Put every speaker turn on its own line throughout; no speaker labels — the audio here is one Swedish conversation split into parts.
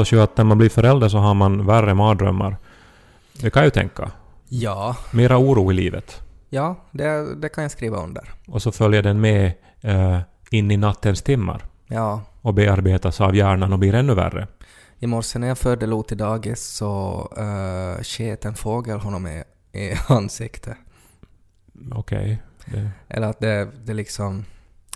påstås ju att när man blir förälder så har man värre mardrömmar. Det kan jag ju tänka.
Ja,
Mera oro i livet.
ja det, det kan jag skriva under.
Och så följer den med eh, in i nattens timmar
Ja,
och bearbetas av hjärnan och blir ännu värre.
i morse när jag förde Lo till dagis så uh, sket en fågel honom i, i ansiktet.
Okej. Det-
Eller att det, det liksom...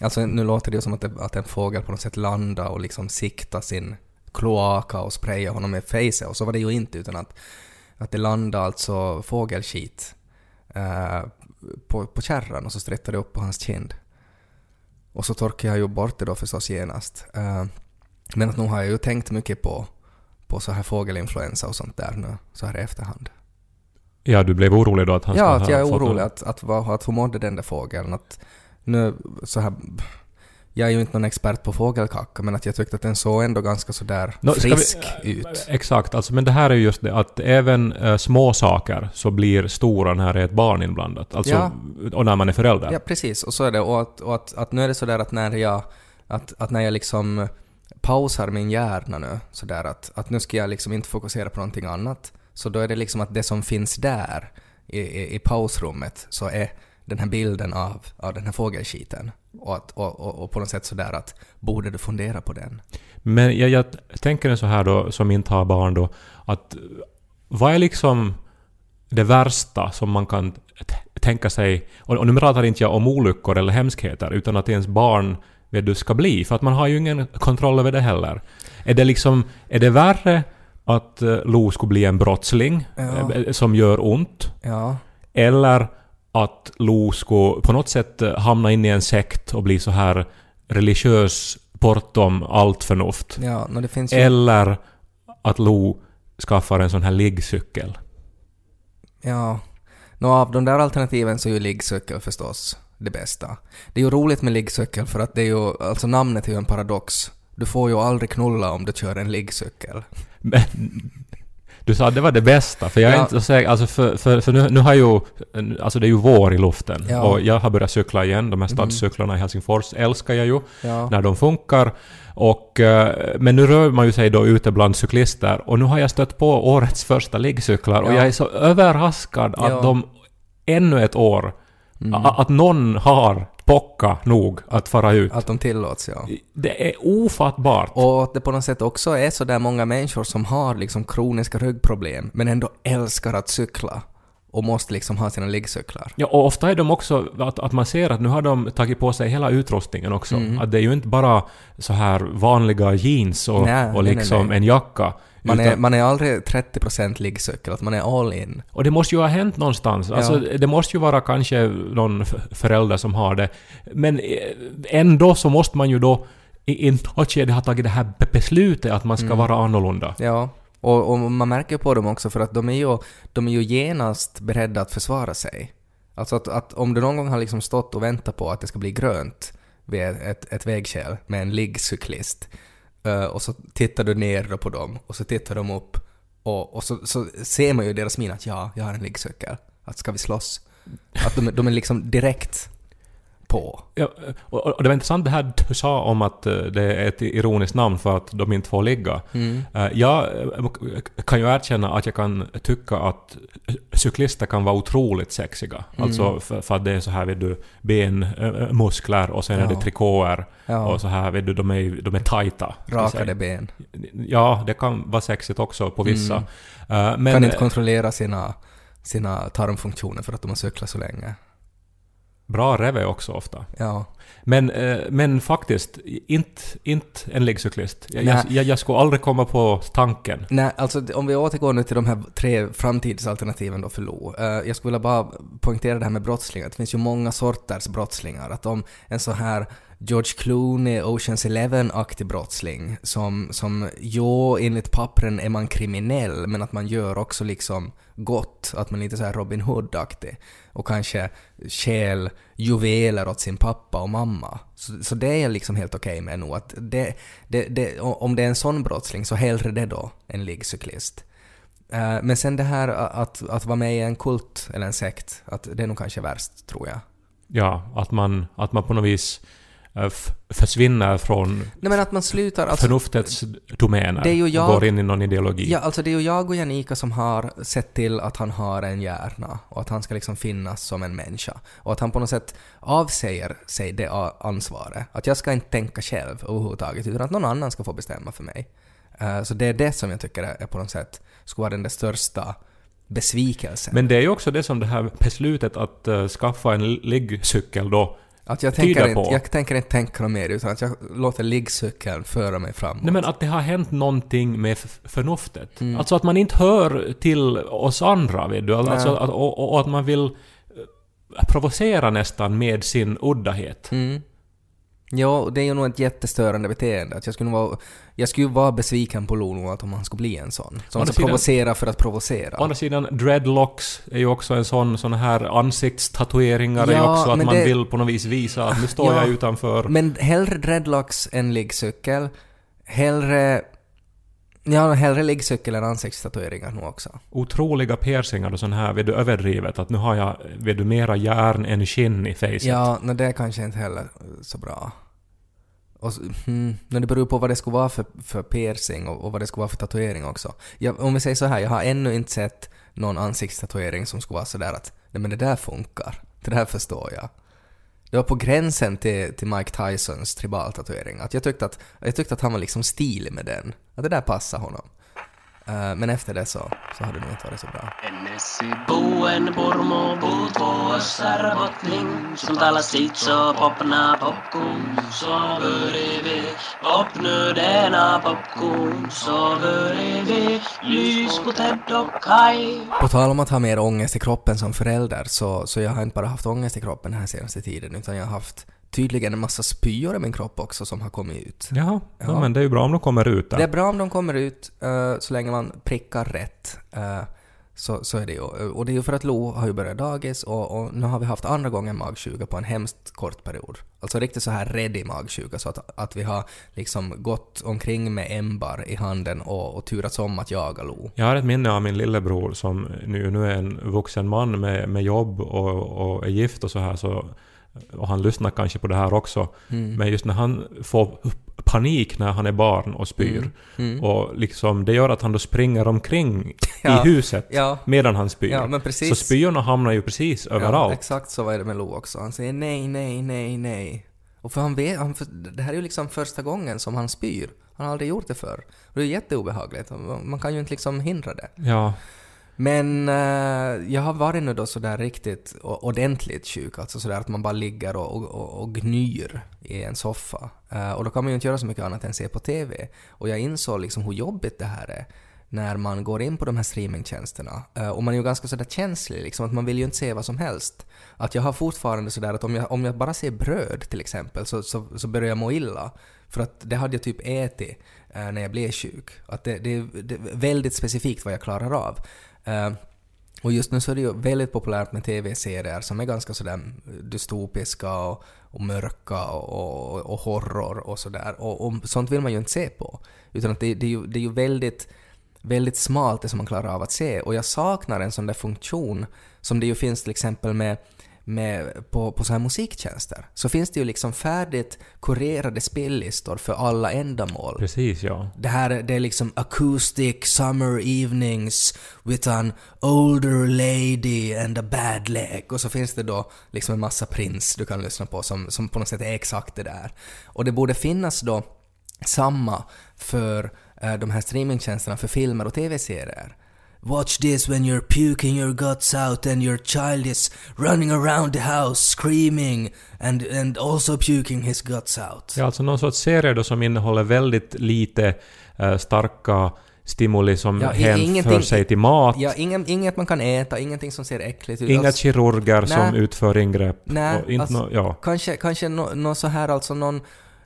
Alltså nu låter det ju som att, det, att en fågel på något sätt landar och liksom siktar sin kloaka och sprayar honom i facet och så var det ju inte utan att, att det landade alltså fågelskit eh, på, på kärran och så strättade det upp på hans kind. Och så torkade jag ju bort det då förstås genast. Eh, men att nu har jag ju tänkt mycket på, på så här fågelinfluensa och sånt där nu, så här i efterhand.
Ja, du blev orolig då att han
Ja, att jag är orolig att, att, vad- att hur mådde den där fågeln. Att nu så här, jag är ju inte någon expert på fågelkacka, men att jag tyckte att den såg ändå ganska sådär
Nå, ska vi-
frisk ut.
Exakt, alltså, men det här är ju just det att även eh, små saker så blir stora när det är ett barn inblandat. Alltså,
Ja.
och när man är förälder.
Ja, precis. Och så är det. Och att, och att, att nu är det sådär att när jag, att, att när jag liksom pausar min hjärna nu, sådär att, att nu ska jag liksom inte fokusera på någonting annat, så då är det liksom att det som finns där i, i, i pausrummet så är den här bilden av, av den här fågelskiten. Och, att, och, och, och på något sätt sådär att borde du fundera på den?
Men jag, jag tänker så här då, som inte har barn då, att vad är liksom det värsta som man kan tänka sig, och, och nu pratar inte jag om olyckor eller hemskheter, utan att ens barn vet du, ska bli, för att man har ju ingen kontroll över det heller. Är det liksom, är det värre att eh, Lo skulle bli en brottsling
Ja.
eh, som gör ont,
Ja,
eller att Lo skulle på något sätt eh, hamna in i en sekt och bli så här religiös bortom allt förnuft.
ja, no, det finns ju...
Eller att Lo skaffar en sån här liggcykel.
Ja. Nå, av de där alternativen så är ju liggcykel förstås det bästa. Det är ju roligt med liggcykel för att det är ju, alltså namnet är ju en paradox. Du får ju aldrig knulla om du kör en liggcykel.
Men du sa att det var det bästa, för jag är
Ja.
inte så säker. Alltså för, för, för nu, nu har ju... Alltså det är ju vår i luften.
Ja.
Och jag har börjat cykla igen. De här
Mhm.
stadscyklarna i Helsingfors älskar jag ju.
Ja.
när de funkar. Och, eh, men nu rör man ju sig då ute bland cyklister och nu har jag stött på årets första liggcyklar och
Ja.
jag är så överraskad att de ännu ett år,
Mm.
att någon har pocka nog att fara ut.
Att de tillåts, ja.
Det är ofattbart.
Och att det på något sätt också är så där många människor som har liksom kroniska ryggproblem men ändå älskar att cykla och måste liksom ha sina liggcyklar.
Ja, och ofta är de också att, att man ser att nu har de tagit på sig hela utrustningen också.
Mm.
Att det är ju inte bara så här vanliga jeans och,
Nej,
och
nej, nej,
liksom
nej.
en jacka.
Man är,
utan-
man är aldrig 30% liggcykel, att man är all in.
Och det måste ju ha hänt någonstans. Alltså, det måste ju vara kanske någon förälder som har det. Men eh, ändå så måste man ju då i något skede ha tagit det här be- beslutet att man ska
Mm.
vara annorlunda.
Ja, och, och man märker på dem också för att de är ju, de är ju genast beredda att försvara sig. Alltså att, att om du någon gång har liksom stått och väntat på att det ska bli grönt vid ett, ett, vägskäl med en liggcyklist Eh, och så tittar du ner då på dem och så tittar de upp och, och så, så ser man ju i deras min att ja, jag har en liggcykel. Att ska vi slåss? Att de, de är liksom direkt på.
Ja, och, det var intressant det här du sa om att eh, det är ett ironiskt namn för att de inte får ligga.
Mm.
Eh, Jag eh, kan ju erkänna att jag kan tycka att cyklister kan vara otroligt sexiga.
Mm.
Alltså för, för att det är så här vet du, benmuskler och sen är det
Ja.
trikåer
Ja,
och så här vet du, de är, de är tajta. jag
rakade ben.
Ja, det kan vara sexigt också på vissa. Eh, men,
kan inte kontrollera sina, sina tarmfunktioner för att de har cyklat så länge.
Bra reve också ofta.
Ja.
Men, eh, men faktiskt, inte, inte en liggcyklist. Jag, jag, jag skulle aldrig komma på tanken.
Nej, alltså om vi återgår nu till de här tre framtidsalternativen då för Lo. Eh, jag skulle vilja bara poängtera det här med brottslingar. Det finns ju många sorters brottslingar. Att om en så här George Clooney, Oceans Eleven-aktig brottsling som, som jo, enligt pappren är man kriminell men att man gör också liksom gott. Att man inte är så här Robin Hood-aktig. Och kanske stjäl juveler åt sin pappa och mamma. Så, så det är jag liksom helt okej med nog. Att det, det, det, om det är en sån brottsling så hellre det då än liggcyklist. Eh, men sen det här att, att vara med i en kult eller en sekt, att det är nog kanske värst tror jag.
Ja, att man, att man på något vis försvinner från
Nej men att man slutar... Alltså,
förnuftets domäner
det är ju
och
jag-
går in i någon ideologi.
Ja, alltså det är ju jag och Janika som har sett till att han har en hjärna och att han ska liksom finnas som en människa. Och att han på något sätt avsäger sig det ansvaret. Att jag ska inte tänka själv överhuvudtaget utan att någon annan ska få bestämma för mig. Eh, så det är det som jag tycker är är på något sätt skulle vara den där största besvikelsen.
Men det är ju också det som det här beslutet att eh, skaffa en liggcykel då
att jag tänker, inte,
på.
jag tänker inte tänka mer utan att jag låter liggcykeln föra mig framåt.
Nej men att det har hänt någonting med förnuftet.
Mm.
Alltså att man inte hör till oss andra, vet du. Alltså att, och, och- och att man vill eh, provocera nästan med sin uddahet.
Mm. Ja, det är ju nog ett jättestörande beteende. Att jag skulle vara, jag skulle vara besviken på Lolo att om han skulle bli en sån. Som ska provocera för att provocera.
Å andra sidan, dreadlocks är ju också en sån, sån här ansiktstatueringar är ju
Ja,
också att man
det-
vill på något vis visa att nu står
Ja,
jag utanför.
Men hellre dreadlocks än liggcykel. Hellre... Ja, hellre liggcykel än ansiktstatueringar nog också.
Otroliga piercingar och sån här, vet du, överdrivet. Att nu har jag, vet du, mera järn än skinn i facet.
Ja, no, det är kanske inte heller så bra. Och, mm, hmm, men det beror på vad det skulle vara för, för piercing och, och vad det skulle vara för tatuering också. Jag, om vi säger så här, jag har ännu inte sett någon ansiktstatuering som skulle vara sådär att nej men det där funkar. Det där förstår jag. Det var på gränsen till, till Mike Tysons tribaltatuering. Att jag, tyckte att, jag tyckte att han var liksom stilig med den. Att det där passade honom. Eh, men efter det så, så har det nog inte varit så bra.
På
tal om att ha mer ångest i kroppen som förälder så, så jag har inte bara haft ångest i kroppen den här senaste tiden utan jag har haft tydligen en massa spyor i min kropp också som har kommit ut.
Jaha, ja.
Ja.
men det är ju bra om de kommer ut där.
Det är bra om de kommer ut eh, så länge man prickar rätt. eh, så, så är det ju. Och det är ju för att Lo har ju börjat dagis och, och nu har vi haft andra gången magsjuka på en hemskt kort period. Alltså riktigt så här ready magsjuka så att, att vi har liksom gått omkring med ämbar i handen och, och turats om att jaga Lo.
Jag har ett minne av min lillebror som nu, nu är en vuxen man med, med jobb och, och är gift och så här så och han lyssnar kanske på det här också.
Mm.
Men just när han får panik när han är barn och spyr.
Mm. Mm.
Och liksom, det gör att han då springer omkring
Ja.
i huset
Ja.
medan han spyr.
Ja.
Så spyorna hamnar ju precis överallt.
exakt så var det med Lo också. Han säger nej, nej, nej, nej. Och för han vet, han, för, det här är ju liksom första gången som han spyr. Han har aldrig gjort det förr. Och det är jätteobehagligt. Man kan ju inte liksom hindra det.
Ja.
Men uh, jag har varit nu då sådär riktigt ordentligt sjuk, alltså sådär att man bara ligger och, och, och, gnyr i en soffa. Uh, och då kan man ju inte göra så mycket annat än se på TV. Och jag insåg liksom hur jobbigt det här är när man går in på de här streamingtjänsterna. Uh, och man är ju ganska sådär känslig, liksom, att man vill ju inte se vad som helst. Att jag har fortfarande sådär att om jag, om jag bara ser bröd till exempel så, så, så börjar jag må illa. För att det hade jag typ ätit när jag blev sjuk. Att det, det, det är väldigt specifikt vad jag klarar av. Eh, och just nu så är det ju väldigt populärt med TV-serier som är ganska sådär dystopiska och, och mörka och, och, och horror och sådär. Och, och sånt vill man ju inte se på. Utan att det, det, är, ju, det är ju väldigt, väldigt smalt det som man klarar av att se. Och jag saknar en sån där funktion som det ju finns till exempel med med, på, på så här musiktjänster så finns det ju liksom färdigt kurerade spellistor för alla ändamål.
Precis, ja.
Det här det är liksom acoustic summer evenings with an older lady and a bad leg. Och så finns det då liksom en massa Prince du kan lyssna på som, som på något sätt är exakt det där. Och det borde finnas då samma för eh, de här streamingtjänsterna för filmer och TV-serier. Watch this when you're puking your guts out and your child is running around the house screaming and, and also puking his guts out.
Ja, alltså någon sorts serie då som innehåller väldigt lite eh, starka stimuli som
Ja,
hänför sig till mat.
Ja, ingen, inget man kan äta, ingenting som ser äckligt ut.
Inga
Alltså,
kirurger som
Nej.
utför ingrepp.
Nej,
och inte
alltså-
nå- ja.
kanske kanske nå nå så här alltså någon,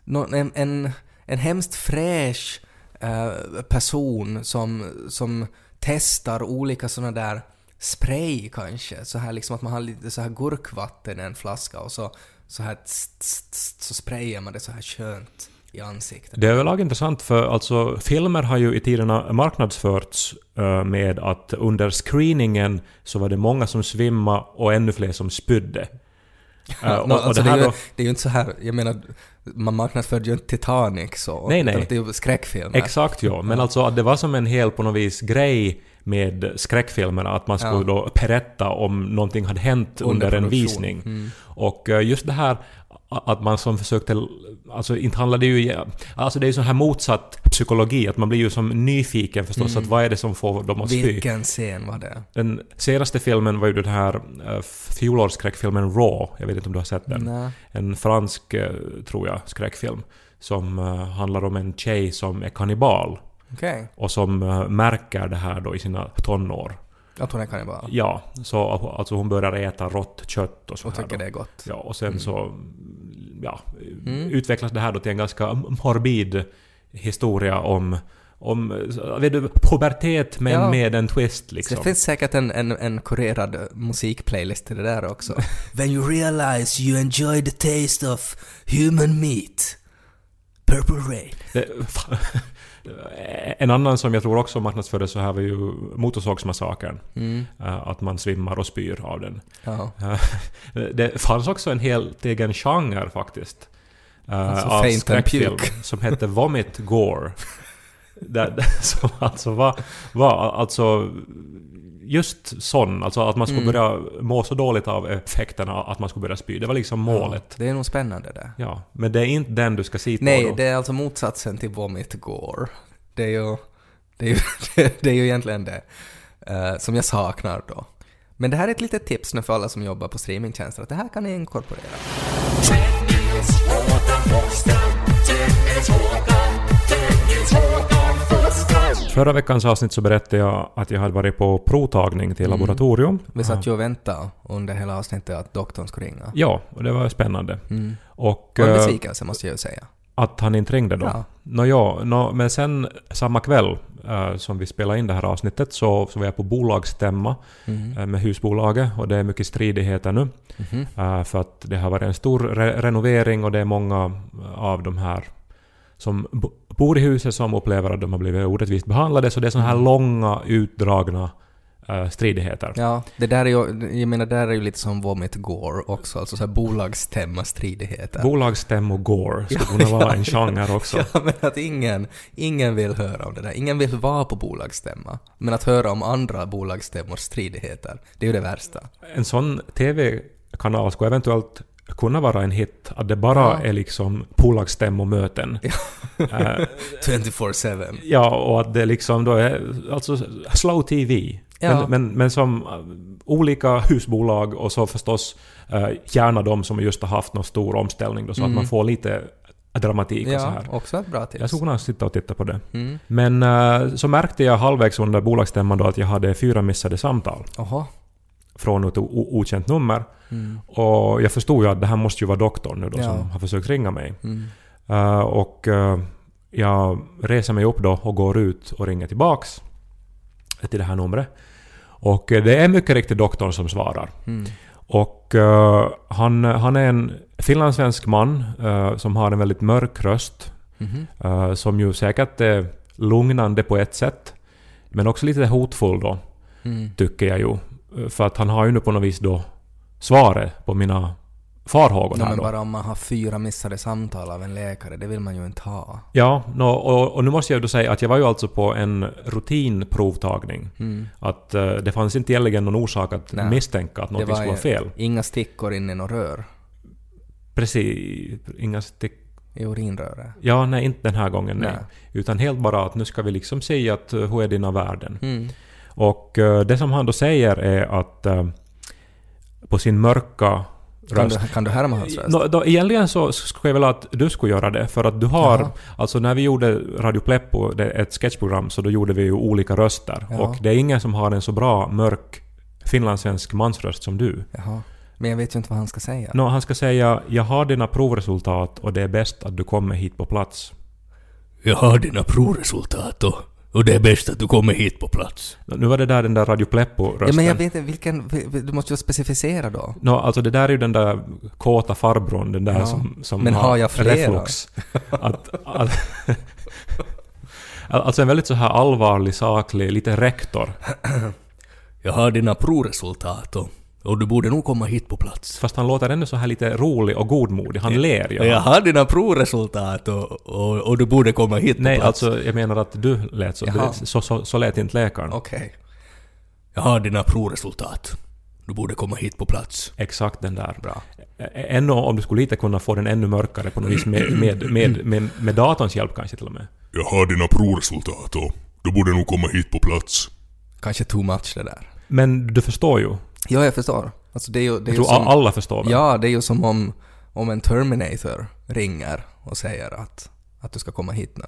någon en, en, en hemskt fräsch eh, person som, som testar olika såna där spray kanske. Så här liksom att man har lite så här gurkvatten i en flaska och så, så här tss, tss, tss, så sprayar man det så här skönt i ansiktet.
Det är överlag intressant för alltså filmer har ju i tiderna marknadsförts eh, med att under screeningen så var det många som svimma och ännu fler som spydde. Eh, och,
Nå,
och
alltså,
det
är ju,
då,
det är ju inte så här, jag menar, man marknadsförde ju inte Titanic så.
Nej, nej.
utan Det är ju skräckfilmer.
Exakt ja, men alltså att det var som en hel på något vis grej med skräckfilmerna, att man skulle
Ja.
då berätta om någonting hade hänt under, en
produktion.
visning.
Mm.
Och eh, just det här att man som försökte... Alltså inte handlar det ju... Alltså det är ju sån här motsatt psykologi, att man blir ju som nyfiken förstås, att vad är det som får dem att spy?
Mm. Vilken scen var det?
Den senaste filmen var ju den här uh, fjolårsskräckfilmen Raw, jag vet inte om du har sett den?
Nej.
En fransk, eh, tror jag, skräckfilm. Som eh, handlar om en tjej som är kannibal
Okej.
och som märker det här då i sina tonår.
Att hon är kannibal.
Ja, så alltså hon börjar äta rått kött och så
Och tycker det är gott.
Ja, och sen så ja,
Mm.
utvecklas det här då till en ganska morbid historia om om vet du, pubertet men
Ja.
med en twist
Så
liksom.
det finns säkert en, en, en kurerad musikplaylist till det där också. When you realize you enjoy the taste of human meat. Purple Rain.
Det, en annan som jag tror också marknadsfördes så här var ju Motorsågsmassakern.
Mm.
Eh, Att man svimmar och spyr av den.
Ja.
Eh, Det fanns också en helt egen genre faktiskt. eh,
Alltså
av skräckfilm som hette Vomit Gore. Där, som alltså var, var alltså just sån, alltså att man skulle
Mm.
börja må så dåligt av effekterna att man skulle börja spy. Det var liksom målet.
Ja, det är nog spännande det.
Ja, men det är inte den du ska se på
Nej,
då.
det är alltså motsatsen till Vomit Gore. Det är ju, det är ju, det är ju egentligen det eh, som jag saknar då. Men det här är ett litet tips nu för alla som jobbar på streamingtjänster, att det här kan ni inkorporera.
Förra veckans avsnitt så berättade jag att jag hade varit på provtagning till
Mm.
laboratorium.
Vi satt ju och väntade under hela avsnittet att doktorn skulle ringa.
Ja, och det var spännande.
Mm.
Och
Och en
eh,
besvikelse måste jag ju säga.
att han inte ringde då.
Ja.
Nå, ja, nå, men sen samma kväll eh, som vi spelade in det här avsnittet så, så var jag på bolagsstämma
Mm.
eh, med husbolaget och det är mycket stridigheter nu.
Mhm.
eh, för att det har varit en stor re- renovering och det är många av de här som bor i huset som upplever att de har blivit orättvist behandlade. Så det är sådana här
Mm.
långa, utdragna eh, stridigheter.
Ja, det där är ju, jag menar, där är ju lite som Vomit Gore också, alltså så här bolagsstämma stridigheter.
Bolagsstämmo går skulle kunna vara en genre också.
Ja, men att ingen, ingen vill höra om det där. Ingen vill vara på bolagsstämma. Men att höra om andra bolagsstämmors stridigheter, det är ju det värsta.
En sån TV-kanal skulle eventuellt kunna vara en hit, att det bara
Ja.
är liksom bolagsstämmomöten. Eh,
24-7.
ja, och att det liksom då är alltså slow TV.
Ja.
Men, men, men som eh, olika husbolag och så förstås eh, gärna de som just har haft någon stor omställning då, så
Mm.
att man får lite dramatik och så här.
också ett bra
Jag
tips.
skulle kunna sitta och titta på det.
Mm.
Men eh, så märkte jag halvvägs under bolagsstämman då att jag hade fyra missade samtal
Oho.
från ett okänt nummer.
Mm.
Och jag förstod ju att det här måste ju vara doktorn nu då
Ja.
som har försökt ringa mig.
Mm.
Eh, och eh, jag reser mig upp då och går ut och ringer tillbaks till det här numret. Och eh, det är mycket riktigt doktorn som svarar.
Mm.
Och eh, han, han är en finlandssvensk man som har en väldigt mörk röst. Eh, som ju säkert är lugnande på ett sätt. Men också lite hotfull då,
Mm.
tycker jag ju. För att han har ju nu på något vis då svaret på mina farhågor här
men
då.
bara om man har fyra missade samtal av en läkare, det vill man ju inte ha.
Ja, nå, och, och nu måste jag ju då säga att jag var ju alltså på en rutinprovtagning.
Mm.
Att eh, det fanns inte egentligen någon orsak att
Nej.
misstänka att något skulle vara fel.
inga stickor in i något rör
Precis, inga stick...
i urinröret.
Ja, nej, inte den här gången, nej.
Nej.
Utan helt bara att nu ska vi liksom säga att eh, hur är dina värden?
Mm.
Och eh, det som han då säger är att eh, på sin mörka
Kan,
röst...
du, kan du härma hans röst?
Nå, då, egentligen så skulle jag vilja att du skulle göra det, för att du har...
Jaha.
Alltså när vi gjorde Radio Pleppo, det ett sketchprogram, så då gjorde vi ju olika röster.
Ja.
Och det är ingen som har en så bra mörk finlandssvensk mansröst som du.
Jaha. Men jag vet ju inte vad han ska säga.
Nå, han ska säga ”Jag har dina provresultat och det är bäst att du kommer hit på plats”.
Jag har dina provresultat och, och det är bäst att du kommer hit på plats.
Nu var det där den där Radio Pleppo-rösten.
Ja, men jag vet inte, vilken... Du måste ju specificera då.
Nå, alltså det där är ju den där kåta farbrorn, den där
Ja.
som, som
Men har jag flera?
reflux. Att, att, alltså en väldigt så här allvarlig, saklig, lite rektor.
Jag har dina provresultat och, och du borde nog komma hit på plats.
Fast han låter ändå så här lite rolig och godmodig. Han ler ju.
Jag har dina provresultat och, och, och du borde komma hit på
Nej,
plats.
alltså jag menar att du lät så.
Jaha.
Så, så, så lät inte läkaren.
Okej.
Jag har dina provresultat. Du borde komma hit på plats.
Exakt den där.
Bra.
Ännu om du skulle lite kunna få den ännu mörkare på något vis med, med, med, med, med datorns hjälp kanske till och med.
Jag har dina provresultat och du borde nog komma hit på plats.
Kanske too much det där.
Men du förstår ju.
Ja, jag förstår. Alltså det är ju, det är
Jag tror
som...
alla förstår väl?
Ja, det är ju som om, om en Terminator ringer och säger att, att du ska komma hit nu.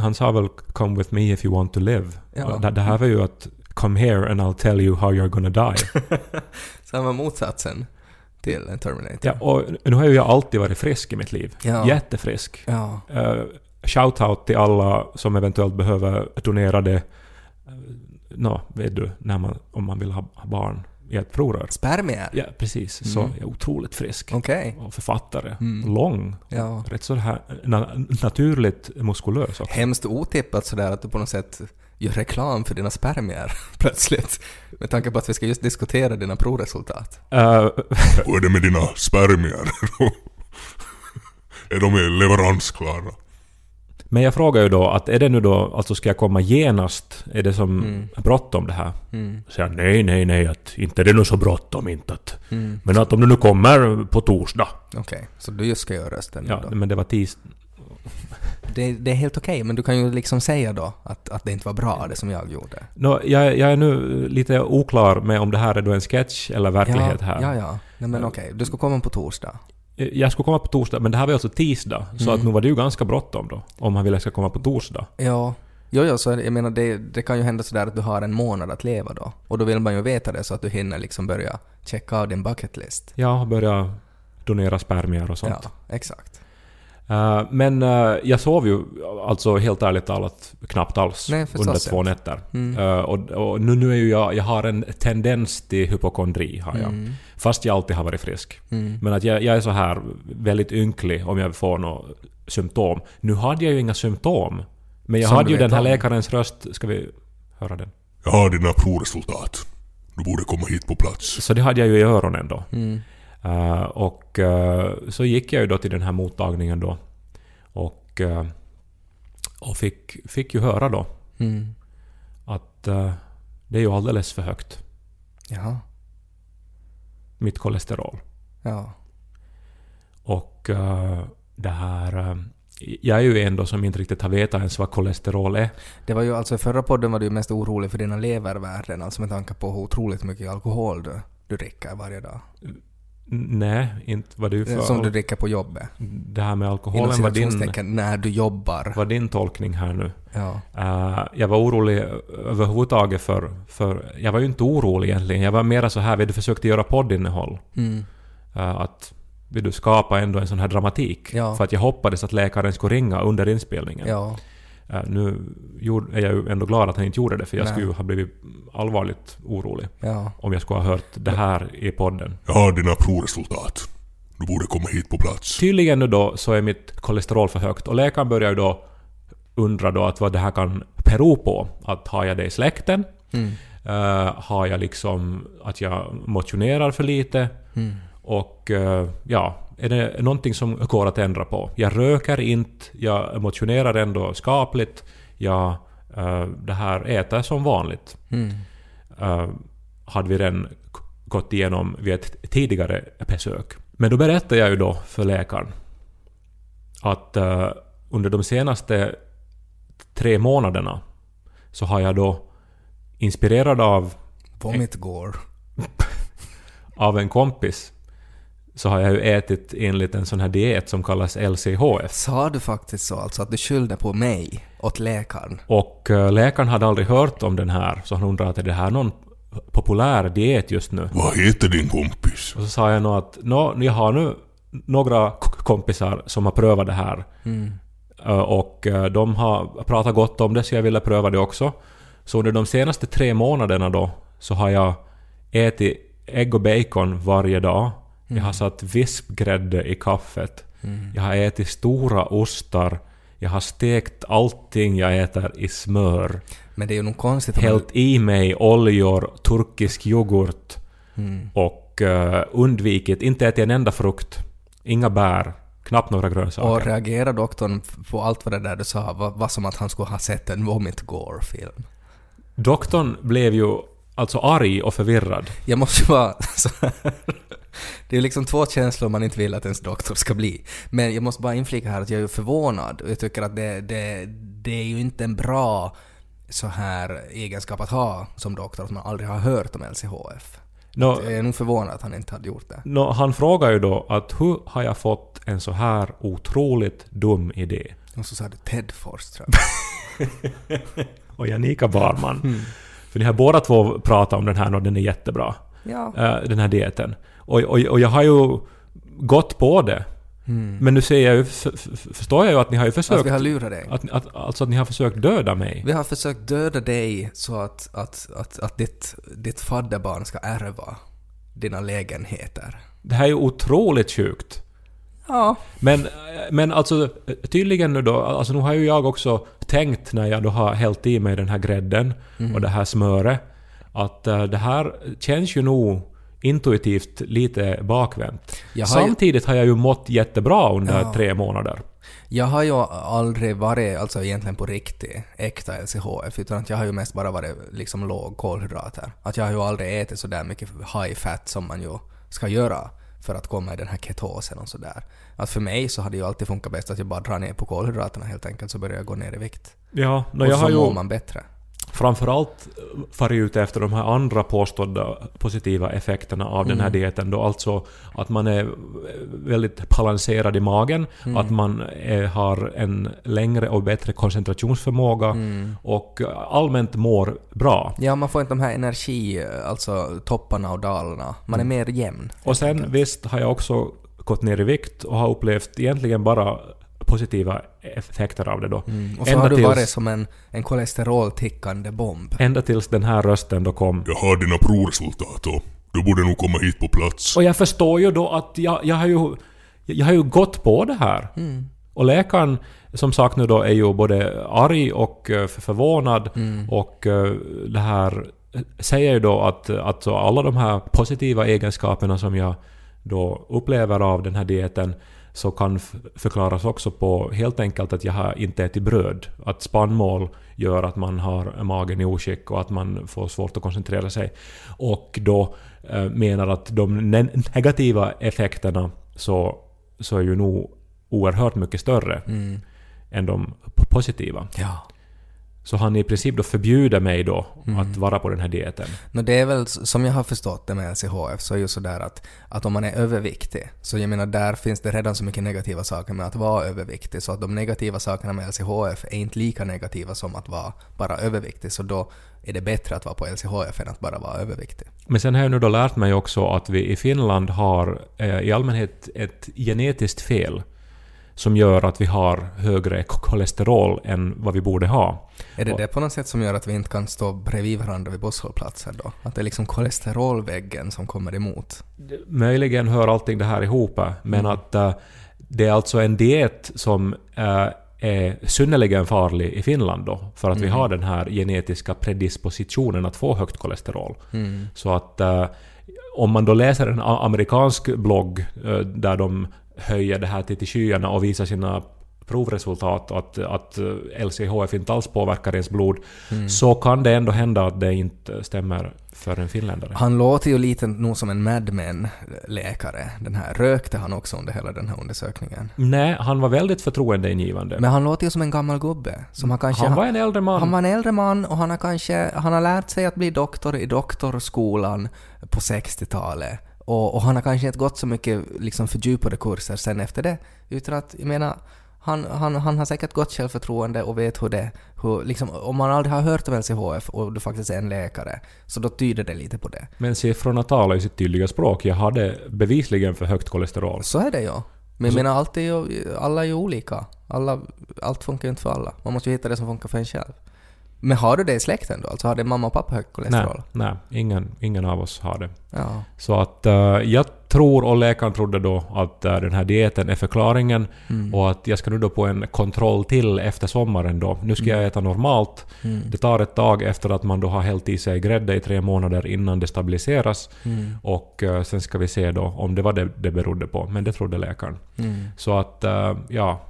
Han sa väl “Come with me if you want to live”.
Ja.
Det, det här var ju att “Come here and I'll tell you how you're gonna die”.
Så han var motsatsen till en Terminator.
ja, och nu har ju jag alltid varit frisk i mitt liv.
Ja.
Jättefrisk.
Ja.
Uh, Shoutout till alla som eventuellt behöver donera det, nå, vet du, när man, om man vill ha, ha barn i ett provrör.
Spermier?
Ja, precis. Så
Mm.
jag är otroligt frisk.
Okej.
Och författare.
Mm.
Lång.
Ja.
Rätt så här na naturligt muskulös också.
Hemskt otippat sådär att du på något sätt gör reklam för dina spermier plötsligt. Med tanke på att vi ska just diskutera dina provresultat.
Uh,
Hur är det med dina spermier? är de leveransklara?
Men jag frågar ju då att är det nu då, alltså ska jag komma genast? Är det som
Mm.
bråttom det här?
Mm.
Så jag, nej, nej, nej, att inte är det nog så bråttom inte att,
Mm.
Men att om du nu kommer på torsdag.
Okej, så du just ska göra rösten nu
Ja,
då?
men det var tis...
Det, det är helt okej, men du kan ju liksom säga då att, att det inte var bra det som jag gjorde.
Nå, jag, jag är nu lite oklar med om det här är då en sketch eller verklighet
ja,
här.
Ja, ja. Nej men okej, du ska komma på torsdag.
Jag skulle komma på torsdag, men det här var ju alltså tisdag. Så
Mm.
att nu var det ju ganska bråttom då. Om han ville att jag ska komma på torsdag.
Ja. Jo, jo, så jag menar det, det kan ju hända sådär att du har en månad att leva då. Och då vill man ju veta det så att du hinner liksom börja checka av din bucket list.
Jag började donera spermier och sånt.
Ja, exakt.
Eh, men eh, jag sov ju alltså helt ärligt talat knappt alls
Nej,
under två nätter.
Mm.
Eh, och och nu, nu är ju jag, jag har en tendens till hypokondri har jag.
Mm.
Fast jag alltid har varit frisk.
Mm.
Men att jag, jag är så här väldigt ynklig om jag får några symptom. Nu hade jag ju inga symptom. Men jag
Som
hade ju den här
om.
läkarens röst. Ska vi höra den?
Jag har dina provresultat. Du borde komma hit på plats.
Så det hade jag ju i öronen då. Eh, och eh, så gick jag ju då till den här mottagningen då. Och, eh, och fick, fick ju höra då
Mm.
att det är ju alldeles för högt,
Jaha.
mitt kolesterol.
Ja.
Och det här... jag är ju en då som inte riktigt har vetat ens vad kolesterol är.
Det var ju alltså i förra podden var du mest orolig för dina levervärden, alltså med tanke på hur otroligt mycket alkohol du, du dricker varje dag.
Nej, inte vad du för...
Som du dricker på jobbet.
Det här med alkoholen var din,
när du jobbar.
var din tolkning här nu.
Ja.
Eh, jag var orolig överhuvudtaget för, för... Jag var ju inte orolig egentligen. Jag var mera så här, vi försökte göra poddinnehåll.
Mm.
Eh, att vill du skapa ändå en sån här dramatik.
Ja.
För att jag hoppades att läkaren skulle ringa under inspelningen.
Ja.
Eh, nu är jag ju ändå glad att han inte gjorde det, för jag
Nej.
skulle ju ha blivit allvarligt orolig
Ja.
om jag skulle ha hört det här i podden.
Jag har dina provresultat. Du borde komma hit på plats.
Tydligen nu då så är mitt kolesterol för högt och läkaren börjar ju då undra då att vad det här kan bero på. Att har jag det i släkten?
Mm.
Eh, har jag liksom att jag motionerar för lite?
Mm.
Och eh, ja, är det någonting som går att ändra på? Jag röker inte, jag motionerar ändå skapligt, jag eh, det här äter som vanligt.
Mm.
eh, hade vi redan gått igenom vid ett tidigare besök. Men då berättade jag ju då för läkaren att under de senaste tre månaderna så har jag då inspirerad av,
Vomit går.
av en kompis så har jag ju ätit enligt en sån här diet som kallas LCHF.
Sa du faktiskt så, alltså att du skyllde på mig åt läkaren?
Och eh, läkaren hade aldrig hört om den här så han undrade är det här någon populär diet just nu?
Vad heter din kompis?
Och så sa jag nog att Nå, jag har nu några kompisar som har prövat det här.
Mm.
Eh, Och eh, de har pratat gott om det så jag ville pröva det också. Så under de senaste tre månaderna då så har jag ätit ägg och bacon varje dag. Jag har satt vispgrädde i kaffet. Jag har ätit stora ostar. Jag har stekt allting jag äter i smör.
Men det är ju nog konstigt
Hällt i mig oljor, turkisk yoghurt. och eh, undvikit, inte ätit en enda frukt, inga bär, knappt några grönsaker.
Och reagerar doktorn på allt vad det där du sa var, var som att han skulle ha sett en vomit gore-film.
Doktorn blev ju alltså arg och förvirrad.
Jag måste ju vara så här. Det är liksom två känslor man inte vill att ens doktor ska bli. Men jag måste bara inflika här att jag är förvånad och jag tycker att det, det, det är ju inte en bra så här egenskap att ha som doktor att man aldrig har hört om LCHF.
Nå,
Jag är nog förvånad att han inte hade gjort det.
nå, han frågar ju då att hur har jag fått en så här otroligt dum idé?
Och så sa du Ted Forsström.
Och Janika Barman. För ni har båda två pratat om den här och den är jättebra.
Ja.
eh, den här dieten. Och, och, och jag har ju gått på det. Men nu ser jag ju, förstår jag ju att ni har ju
Att
försökt...
vi har lurat dig.
att, att, alltså att ni har försökt döda mig.
Vi har försökt döda dig så att, att, att, att ditt, ditt fadderbarn ska ärva dina lägenheter.
Det här är ju otroligt sjukt.
Ja.
Men, men alltså tydligen nu då, alltså nu har ju jag också tänkt när jag då har hällt i mig den här grädden och det här smöret, att eh, det här känns ju nog intuitivt lite bakvänt.
Har ju-
Samtidigt har jag ju mått jättebra under
Ja.
tre månader.
Jag har ju aldrig varit, alltså egentligen på riktigt, äkta LCHF, utan jag har ju mest bara varit liksom låg kolhydrater. Att jag har ju aldrig ätit sådär mycket high fat som man ju ska göra för att komma i den här ketosen och sådär. Att för mig så hade ju alltid funkat bäst att jag bara drar ner på kolhydraterna helt enkelt, så börjar jag gå ner i vikt.
Ja,
och
jag
så
har ju...
mår man bättre.
Framförallt varit ute efter de här andra påstådda positiva effekterna av den
Mm.
här dieten. Då alltså att man är väldigt balanserad i magen,
Mm.
att man är, har en längre och bättre koncentrationsförmåga
Mm.
och allmänt mår bra.
Ja, man får inte de här energi, alltså topparna och dalarna. Man är
Mm.
mer jämn.
Och sen visst har jag också gått ner i vikt och har upplevt egentligen bara positiva effekter av det då.
Mm. Och så
Ända
har du
tills-
varit som en, en kolesteroltickande bomb.
Ända tills den här rösten då kom.
Jag har dina provresultat och du borde nog komma hit på plats.
Och jag förstår ju då att jag, jag har ju... Jag har ju gått på det här. Och läkaren, som sagt nu då, är ju både arg och eh, för- förvånad. Och eh, det här säger ju då att alltså alla de här positiva egenskaperna som jag då upplever av den här dieten så kan förklaras också på helt enkelt att jag har inte ätit bröd. Att spannmål gör att man har magen i oskick och att man får svårt att koncentrera sig. Och då eh, menar att de ne- negativa effekterna så, så är ju nog oerhört mycket större än de positiva.
Ja.
Så han i princip då förbjuder mig då att vara på den här dieten.
No, det är väl som jag har förstått det med LCHF så är ju sådär att, att om man är överviktig, så jag menar där finns det redan så mycket negativa saker med att vara överviktig så att de negativa sakerna med LCHF är inte lika negativa som att vara bara överviktig så då är det bättre att vara på LCHF än att bara vara överviktig.
Men sen har jag nu då lärt mig också att vi i Finland har eh, i allmänhet ett genetiskt fel som gör att vi har högre kolesterol än vad vi borde ha.
Är det
Och-
det på något sätt som gör att vi inte kan stå bredvid varandra vid busshållplatser då? Att det är liksom kolesterolväggen som kommer emot?
Möjligen hör allting det här ihop, men att eh, det är alltså en diet som eh, är synnerligen farlig i Finland då, för att vi har den här genetiska predispositionen att få högt kolesterol. Så att eh, om man då läser en amerikansk blogg där de höjer det här till, till skyarna och visar sina provresultat att, att eh, LCHF inte alls påverkar ens blod, så kan det ändå hända att det inte stämmer för en finländare.
Han låter ju lite nog som en Mad Men-läkare. Den här rökte han också under hela den här undersökningen.
Nej, han var väldigt förtroendeingivande.
Men han låter ju som en gammal gubbe. Som har kanske
han var en äldre man.
Han var en äldre man och han har kanske han har lärt sig att bli doktor i doktorskolan på 60-talet. Och, och han har kanske inte gått så mycket liksom fördjupade kurser sen efter det. Utan att, jag menar, han, han, han har säkert gott självförtroende och vet hur det... Hur, liksom, om man aldrig har hört om LCHF och du faktiskt är en läkare, så då tyder det lite på det.
Men siffrorna talar ju sitt tydliga språk. Jag hade bevisligen för högt kolesterol.
Så är det ju. Men jag menar, allt är ju, alla är ju olika. Alla, allt funkar ju inte för alla. Man måste ju hitta det som funkar för en själv. Men har du det i släkten då? Alltså har din mamma och pappa högt
Nej,
kolesterol?
nej ingen, ingen av oss har det.
Ja.
Så att eh, jag tror, och läkaren trodde då, att eh, den här dieten är förklaringen
Mm.
och att jag ska nu då på en kontroll till efter sommaren då. Nu ska jag äta normalt.
Mm.
Det tar ett tag efter att man då har hällt i sig grädde i tre månader innan det stabiliseras.
Mm.
Och eh, sen ska vi se då om det var det det berodde på. Men det trodde läkaren.
Mm.
Så att, ja.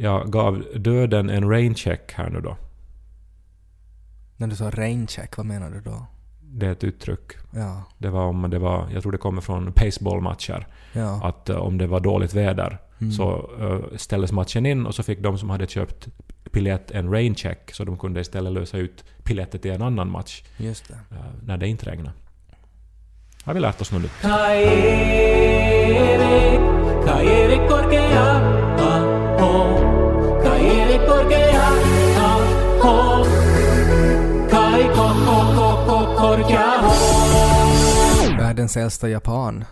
Jag gav döden en rain check här nu då.
När du sa raincheck, vad menar du då?
Det är ett uttryck.
Ja.
Det var om det var, jag tror det kommer från baseballmatcher.
Ja.
Att eh, om det var dåligt väder
Mm.
så eh, ställdes matchen in och så fick de som hade köpt biljett en rain check så de kunde istället lösa ut biljetter till en annan match
Just det.
eh, när det inte regnade. Har vi lärt oss något nytt?
Kai-Erik,
Världens äldsta japan,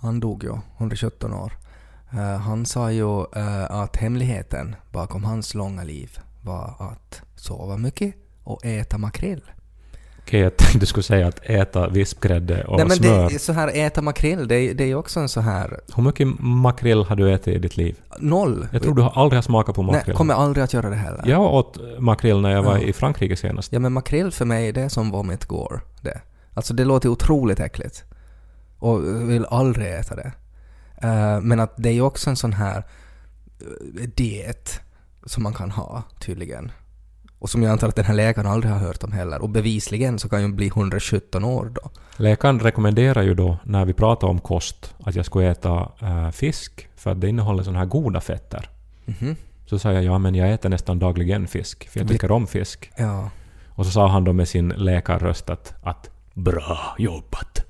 han dog ju, 117 år. Eh, han sa ju eh, att hemligheten bakom hans långa liv var att sova mycket och äta makrill.
Okej, jag tänkte du skulle säga att äta vispgrädde och
Nej men
smör.
det, så här äta makrill, det, är- det är ju också en så här
Hur mycket makrill har du ätit i ditt liv?
noll.
Jag tror du har aldrig har smakat på
Nej,
makrill.
kommer aldrig att göra det heller.
Jag åt makrill när jag var
Ja.
i Frankrike senast.
Ja men makrill för mig, det är som vomit går. Det. Alltså det låter otroligt äckligt. Och vill aldrig äta det. Eh, men att det är ju också en sån här eh, diet som man kan ha tydligen. Och som jag antar att den här läkaren aldrig har hört om heller. Och bevisligen så kan ju bli 117 år då.
Läkaren rekommenderar ju då när vi pratar om kost att jag skulle äta eh, fisk för att det innehåller sådana här goda fetter.
Mhm.
Så sa jag ja men jag äter nästan dagligen fisk för jag tycker om fisk.
Ja.
Och så sa han då med sin läkarröst att, att
Bra jobbat.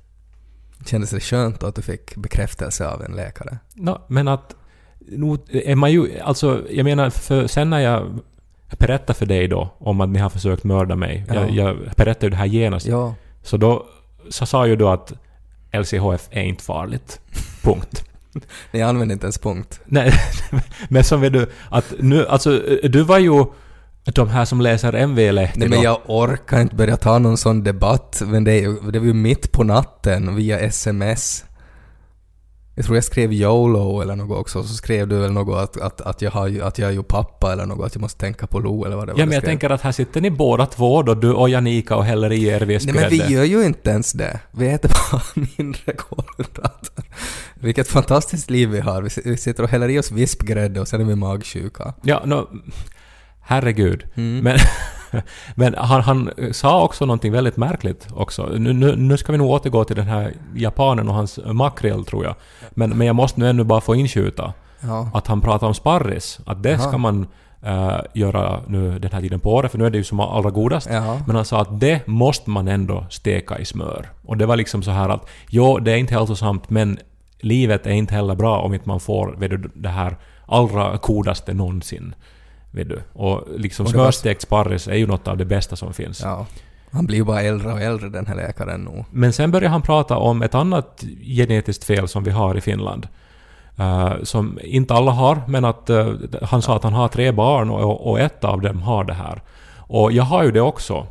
Kändes det skönt då att du fick bekräftelse av en läkare?
Nå, men att... Nu är man ju... Alltså, jag menar, för sen när jag berättade för dig då om att ni har försökt mörda mig.
Ja.
Jag, jag berättade ju det här genast.
Ja.
Så då så sa ju du att LCHF är inte farligt. Punkt.
Nej, jag använde inte ens punkt.
Nej, men som vet du, att nu, alltså du var ju de här som läser MV-lehti
Nej men jag orkar inte börja ta någon sån debatt, men det, är det var ju mitt på natten via sms. Jag tror jag skrev YOLO eller något också, så skrev du väl något att, att, att, jag, har att jag är ju pappa eller något, att jag måste tänka på Lo eller vad det var
Ja men jag
skrev.
tänker att här sitter ni båda två då, du och Janika och häller i er
Nej
vispgrädde.
men vi gör ju inte ens det. Vi äter bara mindre kolhydrater. Vilket fantastiskt liv vi har. Vi sitter och häller i oss vispgrädde och sen är vi magsjuka.
Ja, no, herregud.
Mm.
Men, men han, han sa också någonting väldigt märkligt också. Nu, nu, nu ska vi nog återgå till den här japanen och hans makrill tror jag. Men, men jag måste nu ännu bara få inskjuta
Ja.
att han pratar om sparris. Att det ska
Aha.
man eh, göra nu den här tiden på året, för nu är det ju som allra godast.
Ja.
Men han sa att det måste man ändå steka i smör. Och det var liksom så här att jo, det är inte hälsosamt, men livet är inte heller bra om inte man får vet du, det här allra godaste någonsin. Vet du. Och liksom smörstekt sparris är ju något av det bästa som finns.
ja. Han blir ju bara äldre och äldre den här läkaren nu.
Men sen började han prata om ett annat genetiskt fel som vi har i Finland. Eh, som inte alla har, men att eh, han sa att han har tre barn och, och ett av dem har det här. Och jag har ju det också.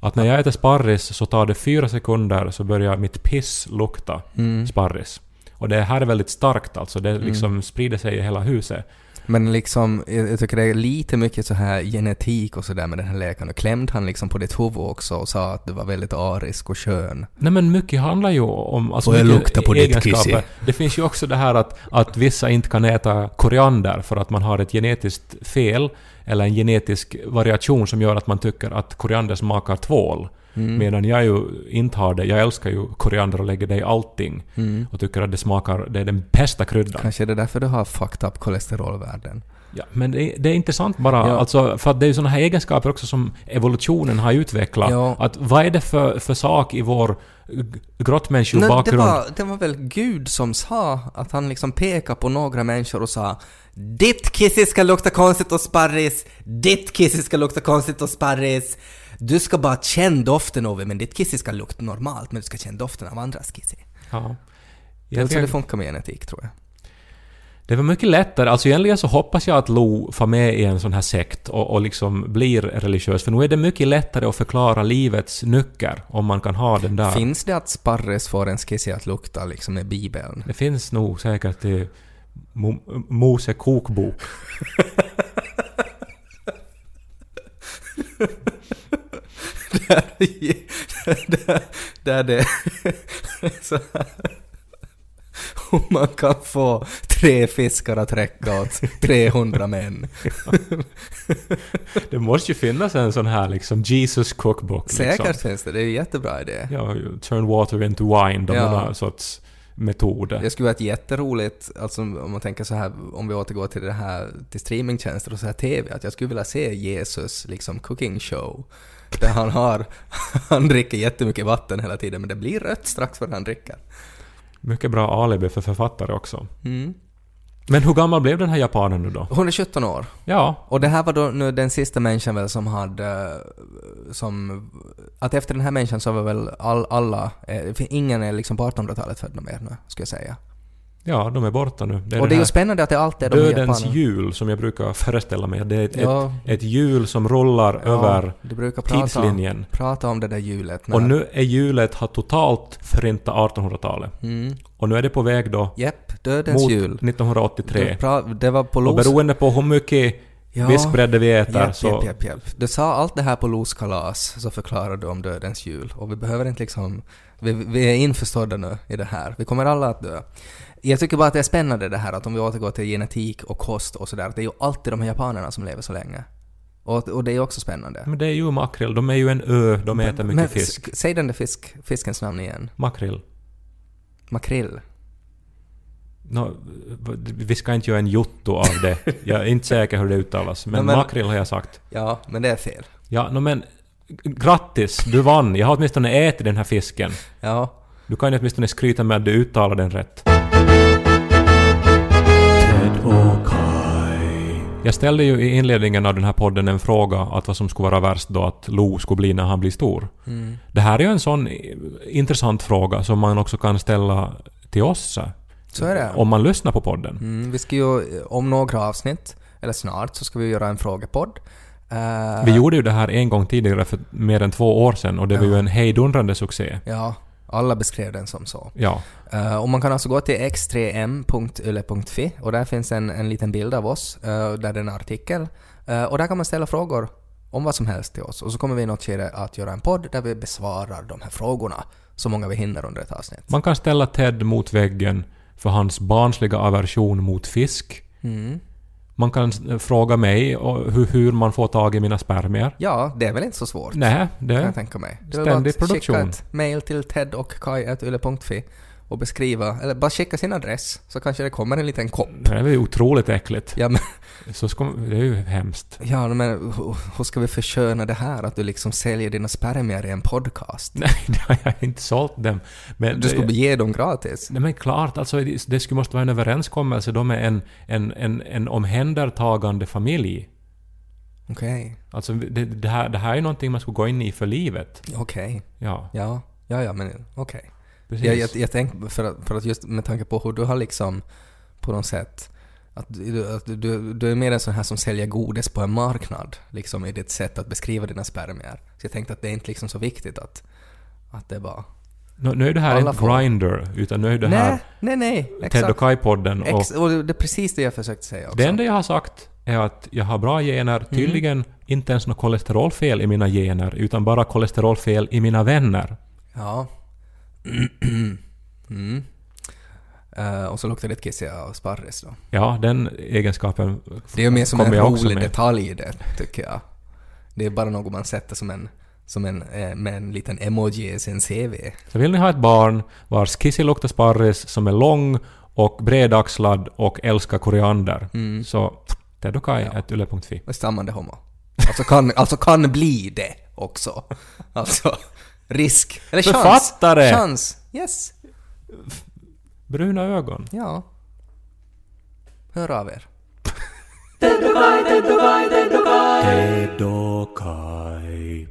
Att när jag äter sparris så tar det fyra sekunder så börjar mitt piss lukta
Mm.
sparris. Och det här är väldigt starkt alltså, det liksom sprider sig i hela huset.
Men liksom, jag tycker det är lite mycket så här genetik och sådär med den här läkaren. Och klämde han liksom på ditt huvud också och sa att du var väldigt arisk och skön.
Nej men mycket handlar ju om... Alltså
Får jag
mycket
lukta på ditt kissi?
Det finns ju också det här att, att vissa inte kan äta koriander för att man har ett genetiskt fel eller en genetisk variation som gör att man tycker att koriander smakar tvål.
Mm.
Medan jag ju inte har det. Jag älskar ju koriander och lägger det i allting.
Mm.
Och tycker att det smakar... Det är den bästa kryddan.
Kanske är det därför du har fucked up kolesterolvärden.
Ja, men det, det är intressant bara,
Ja.
alltså, för att det är ju sådana här egenskaper också som evolutionen har utvecklat.
Ja.
Att vad är det för, för sak i vår g-
Nej, det,
grottmänniskobakgrund?
var, det var väl Gud som sa att han liksom pekade på några människor och sa Ditt kissi ska lukta konstigt och sparris, ditt kissi ska lukta konstigt och sparris. Du ska bara känna doften av det, men ditt kissi ska lukta normalt, men du ska känna doften av andras kissi.
Ja.
Det är
Jag
så det funkar med genetik, tror jag.
Det var mycket lättare. Alltså egentligen så hoppas jag att Lo får med i en sån här sekt och, och liksom blir religiös. För nu är det mycket lättare att förklara livets nycker om man kan ha den där.
Finns det att Sparres får en skiss att lukta liksom med Bibeln?
Det finns nog säkert i Mo- Mose kokbok.
där, där det så. Om man kan få tre fiskar att räcka åt 300 män.
Det måste ju finnas en sån här liksom Jesus cookbook. Liksom.
Säkert finns det, det är en jättebra idé.
Ja, turn water into wine, de
Ja.
någon sorts metod.
Det skulle vara ett jätteroligt, alltså om man tänker så här, om vi återgår till det här, till streamingtjänster och så här TV, att jag skulle vilja se Jesus liksom cooking show. Där han har, han dricker jättemycket vatten hela tiden men det blir rött strax före han dricker.
Mycket bra alibi för författare också.
Mm.
Men hur gammal blev den här japanen nu då?
Hon är 17 år.
Ja,
Och det här var då nu den sista människan väl som hade... Som... Att efter den här människan så var väl all, alla... Eh, för ingen är liksom på 1800-talet födda mer nu, skulle jag säga.
Ja, de är borta nu. Det är
och det är ju spännande att det alltid är de
Dödens
japanerna.
jul som jag brukar föreställa mig. Det är ett,
Ja.
ett, hjul som rullar över
du brukar prata,
tidslinjen.
prata om det där hjulet.
Och nu är hjulet har totalt förintat 1800-talet.
Mm.
Och nu är det på väg då
Jepp, dödens
mot
jul.
1983.
Du pra- det var på
Och
Los...
beroende på hur mycket
Ja.
vispgrädde vi äter
Japp,
så...
japp, japp, japp. Du sa allt det här på Los kalas, så förklarade du om dödens jul. Och vi behöver inte liksom... Vi, vi är införstådda nu i det här. Vi kommer alla att dö. Jag tycker bara att det är spännande det här att om vi återgår till genetik och kost och sådär, det är ju alltid de här japanerna som lever så länge. Och, och det är också spännande.
Men det är ju makrill. De är ju en ö. De äter mycket
Men
fisk.
Säg den där fisk, fiskens namn igen.
Makrill.
Makrill.
Nå, vi ska inte göra en jotto av det. Jag är inte säker hur det uttalas. Men,
Ja, men-
makrill har jag sagt.
Ja, men det är fel.
Ja, no, men grattis, du vann. Jag har åtminstone ätit den här fisken.
Ja.
Du kan ju åtminstone skryta med att du uttalar den rätt.
Ted och Kai.
Jag ställde ju i inledningen av den här podden en fråga att vad som skulle vara värst då att Lo skulle bli när han blir stor.
Mm.
Det här är ju en sån intressant fråga som man också kan ställa till oss. Så.
Är det.
Om man lyssnar på podden.
Mm, vi ska ju om några avsnitt, eller snart, så ska vi göra en frågepodd. Eh,
Vi gjorde ju det här en gång tidigare för mer än två år sedan och det var ju
Ja.
en hejdundrande succé.
Ja, alla beskrev den som så.
Ja.
Eh, och man kan alltså gå till x3m.yle.fi och där finns en, en liten bild av oss, eh, där det är en artikel. Och där kan man ställa frågor om vad som helst till oss. Och så kommer vi i något skede att göra en podd där vi besvarar de här frågorna, så många vi hinner under ett avsnitt.
Man kan ställa Ted mot väggen för hans barnsliga aversion mot fisk.
Mm.
Man kan eh, fråga mig hur, hur man får tag i mina spermier.
Ja, det är väl inte så svårt.
Nej,
kan
det...
jag tänka mig. Det är
Ständig produktion.
skicka ett mail till ted och kai.yle.fi och beskriva, eller bara skicka sin adress, så kanske det kommer en liten kopp.
Det är väl otroligt äckligt.
Ja, men,
Så ska, det är ju hemskt.
ja, men hur- hur ska vi försköna det här att du liksom säljer dina spermier i en podcast?
Nej, det har jag inte sålt dem. Men
Du skulle
det,
ge dem gratis?
nej, men klart, alltså det skulle måste vara en överenskommelse då med en, en, en, en omhändertagande familj.
Okej,
Alltså det, det, här, det här är ju någonting man skulle gå in i för livet.
okej.
Ja,
Ja, ja, ja, men okej.
Precis.
Jag, jag, jag tänker, för att, för att just med tanke på hur du har liksom på något sätt att du, att du, du är mer en sån här som säljer godis på en marknad, liksom i ditt sätt att beskriva dina spermier. Så jag tänkte att det är inte liksom så viktigt att, att det bara...
nu, nu är det här inte
får-
Grindr, utan nu är det här
nej, nej, nej,
Ted och. Kai-podden. Och
Ex, och det är precis det jag försökte säga också.
det enda jag har sagt är att jag har bra gener, tydligen inte ens något kolesterolfel i mina gener, utan bara kolesterolfel i mina vänner.
Ja. Mm. Eh, och så luktar det ett kiss av sparris då.
Ja, den egenskapen
Det är ju mer som en rolig
med.
detalj det, tycker jag. Det är bara något man sätter som en, som en, eh, med en liten emoji i sin CV.
Så vill ni ha ett barn vars kissi luktar sparris, som är lång och bredaxlad och älskar koriander,
Mm.
så Ted och Kai, ett yle.fi.
Och stammande homo. Alltså kan, alltså kan bli det också. Alltså, risk. Eller chans.
Författare!
Chans. Yes.
Bruna ögon.
Ja. Hör av er.
Ted och Kai.